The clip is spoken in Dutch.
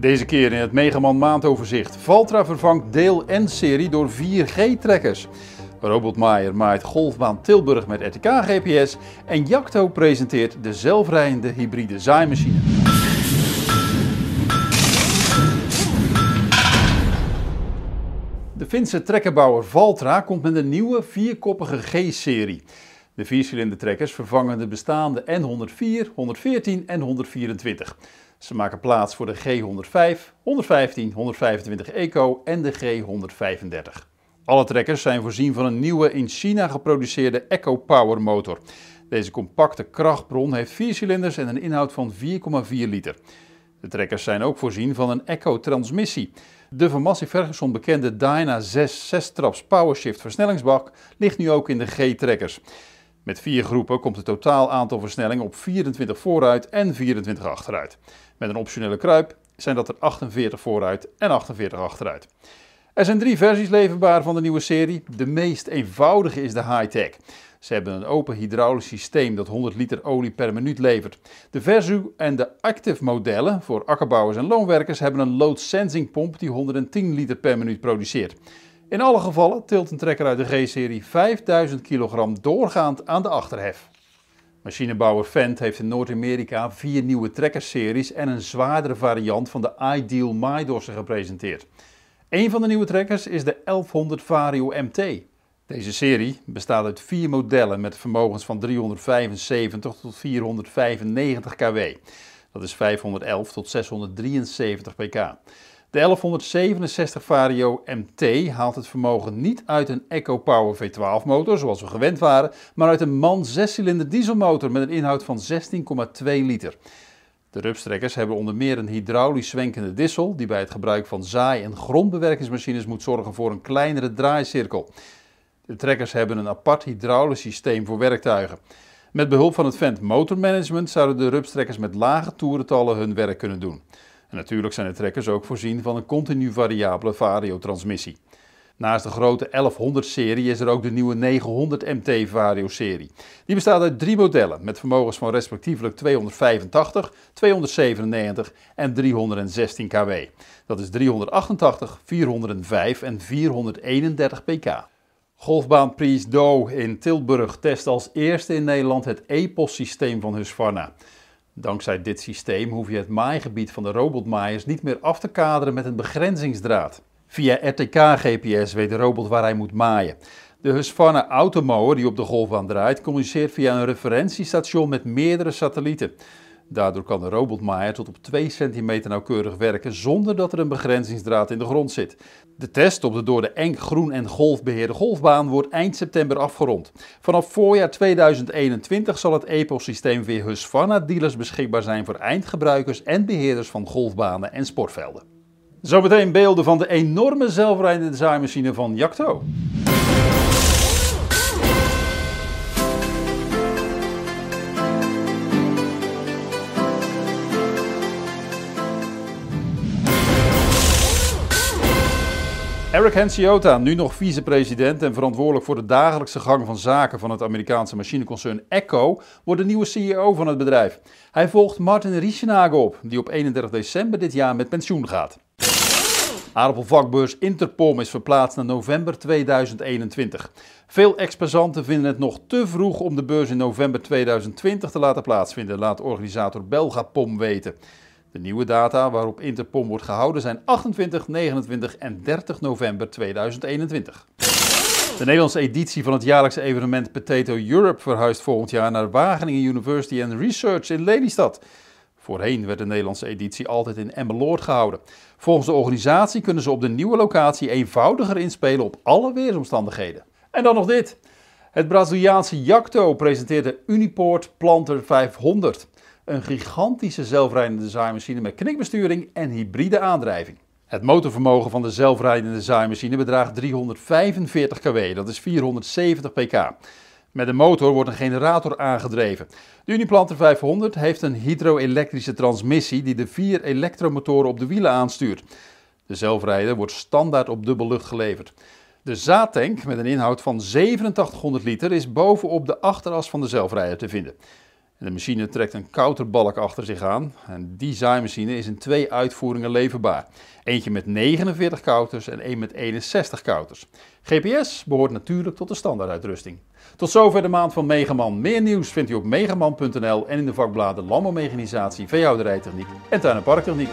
Deze keer in het Megaman maandoverzicht. Valtra vervangt deel N-serie door 4G-trekkers. Robot Maier maait golfbaan Tilburg met RTK GPS. En Jacto presenteert de zelfrijdende hybride zaaimachine. De Finse trekkerbouwer Valtra komt met een nieuwe vierkoppige G-serie. De viercilinderdrekkers vervangen de bestaande N104, 114 en 124. Ze maken plaats voor de G105, 115, 125 Eco en de G135. Alle trekkers zijn voorzien van een nieuwe in China geproduceerde Eco Power motor. Deze compacte krachtbron heeft vier cilinders en een inhoud van 4,4 liter. De trekkers zijn ook voorzien van een Eco-transmissie. De van Massey Ferguson bekende Dyna 6 6-traps PowerShift versnellingsbak ligt nu ook in de G-trekkers. Met vier groepen komt het totaal aantal versnellingen op 24 vooruit en 24 achteruit. Met een optionele kruip zijn dat er 48 vooruit en 48 achteruit. Er zijn drie versies leverbaar van de nieuwe serie. De meest eenvoudige is de high-tech. Ze hebben een open hydraulisch systeem dat 100 liter olie per minuut levert. De Versu en de Active modellen voor akkerbouwers en loonwerkers hebben een load sensing pomp die 110 liter per minuut produceert. In alle gevallen tilt een trekker uit de G-serie 5000 kilogram doorgaand aan de achterhef. Machinebouwer Fendt heeft in Noord-Amerika vier nieuwe trekkerseries en een zwaardere variant van de Ideal Maidorser gepresenteerd. Een van de nieuwe trekkers is de 1100 Vario MT. Deze serie bestaat uit vier modellen met vermogens van 375 tot 495 kW. Dat is 511 tot 673 pk. De 1167 Vario MT haalt het vermogen niet uit een Eco Power V12 motor zoals we gewend waren, maar uit een MAN 6-cilinder dieselmotor met een inhoud van 16,2 liter. De rupstrekkers hebben onder meer een hydraulisch zwenkende dissel die bij het gebruik van zaai- en grondbewerkingsmachines moet zorgen voor een kleinere draaicirkel. De trekkers hebben een apart hydraulisch systeem voor werktuigen. Met behulp van het Vent Motor Management zouden de rupstrekkers met lage toerentallen hun werk kunnen doen. En natuurlijk zijn de trekkers ook voorzien van een continu variabele vario-transmissie. Naast de grote 1100-serie is er ook de nieuwe 900 MT Vario-serie. Die bestaat uit drie modellen met vermogens van respectievelijk 285, 297 en 316 kW. Dat is 388, 405 en 431 pk. Golfbaan Pries Do in Tilburg test als eerste in Nederland het EPOS-systeem van Husqvarna. Dankzij dit systeem hoef je het maaigebied van de robotmaaiers niet meer af te kaderen met een begrenzingsdraad. Via RTK-GPS weet de robot waar hij moet maaien. De Husqvarna Automower die op de golfbaan draait communiceert via een referentiestation met meerdere satellieten. Daardoor kan de robotmaaier tot op 2 centimeter nauwkeurig werken zonder dat er een begrenzingsdraad in de grond zit. De test op de door de Enk Groen en Golf beheerde golfbaan wordt eind september afgerond. Vanaf voorjaar 2021 zal het EPOS-systeem via Husqvarna dealers beschikbaar zijn voor eindgebruikers en beheerders van golfbanen en sportvelden. Zometeen beelden van de enorme zelfrijdende zaaimachine van Jacto. Eric Hansiota, nu nog vicepresident en verantwoordelijk voor de dagelijkse gang van zaken van het Amerikaanse machineconcern Echo, wordt de nieuwe CEO van het bedrijf. Hij volgt Martin Rieschenhagen op, die op 31 december dit jaar met pensioen gaat. Aardappelvakbeurs Interpom is verplaatst naar november 2021. Veel exposanten vinden het nog te vroeg om de beurs in november 2020 te laten plaatsvinden, laat organisator Belgapom weten. De nieuwe data waarop Interpom wordt gehouden zijn 28, 29 en 30 november 2021. De Nederlandse editie van het jaarlijkse evenement Potato Europe verhuist volgend jaar naar Wageningen University and Research in Lelystad. Voorheen werd de Nederlandse editie altijd in Emmeloord gehouden. Volgens de organisatie kunnen ze op de nieuwe locatie eenvoudiger inspelen op alle weersomstandigheden. En dan nog dit. Het Braziliaanse Jacto presenteert de Uniport Planter 500. Een gigantische zelfrijdende zaaimachine met knikbesturing en hybride aandrijving. Het motorvermogen van de zelfrijdende zaaimachine bedraagt 345 kW, dat is 470 pk. Met de motor wordt een generator aangedreven. De Uniplanter 500 heeft een hydro-elektrische transmissie die de vier elektromotoren op de wielen aanstuurt. De zelfrijder wordt standaard op dubbellucht geleverd. De zaadtank met een inhoud van 8700 liter is bovenop de achteras van de zelfrijder te vinden. De machine trekt een kouterbalk achter zich aan. En die zaaimachine is in twee uitvoeringen leverbaar. Eentje met 49 kouters en één met 61 kouters. GPS behoort natuurlijk tot de standaarduitrusting. Tot zover de maand van Megaman. Meer nieuws vindt u op megaman.nl en in de vakbladen Landbouwmechanisatie, veehouderijtechniek en tuin- en parktechniek.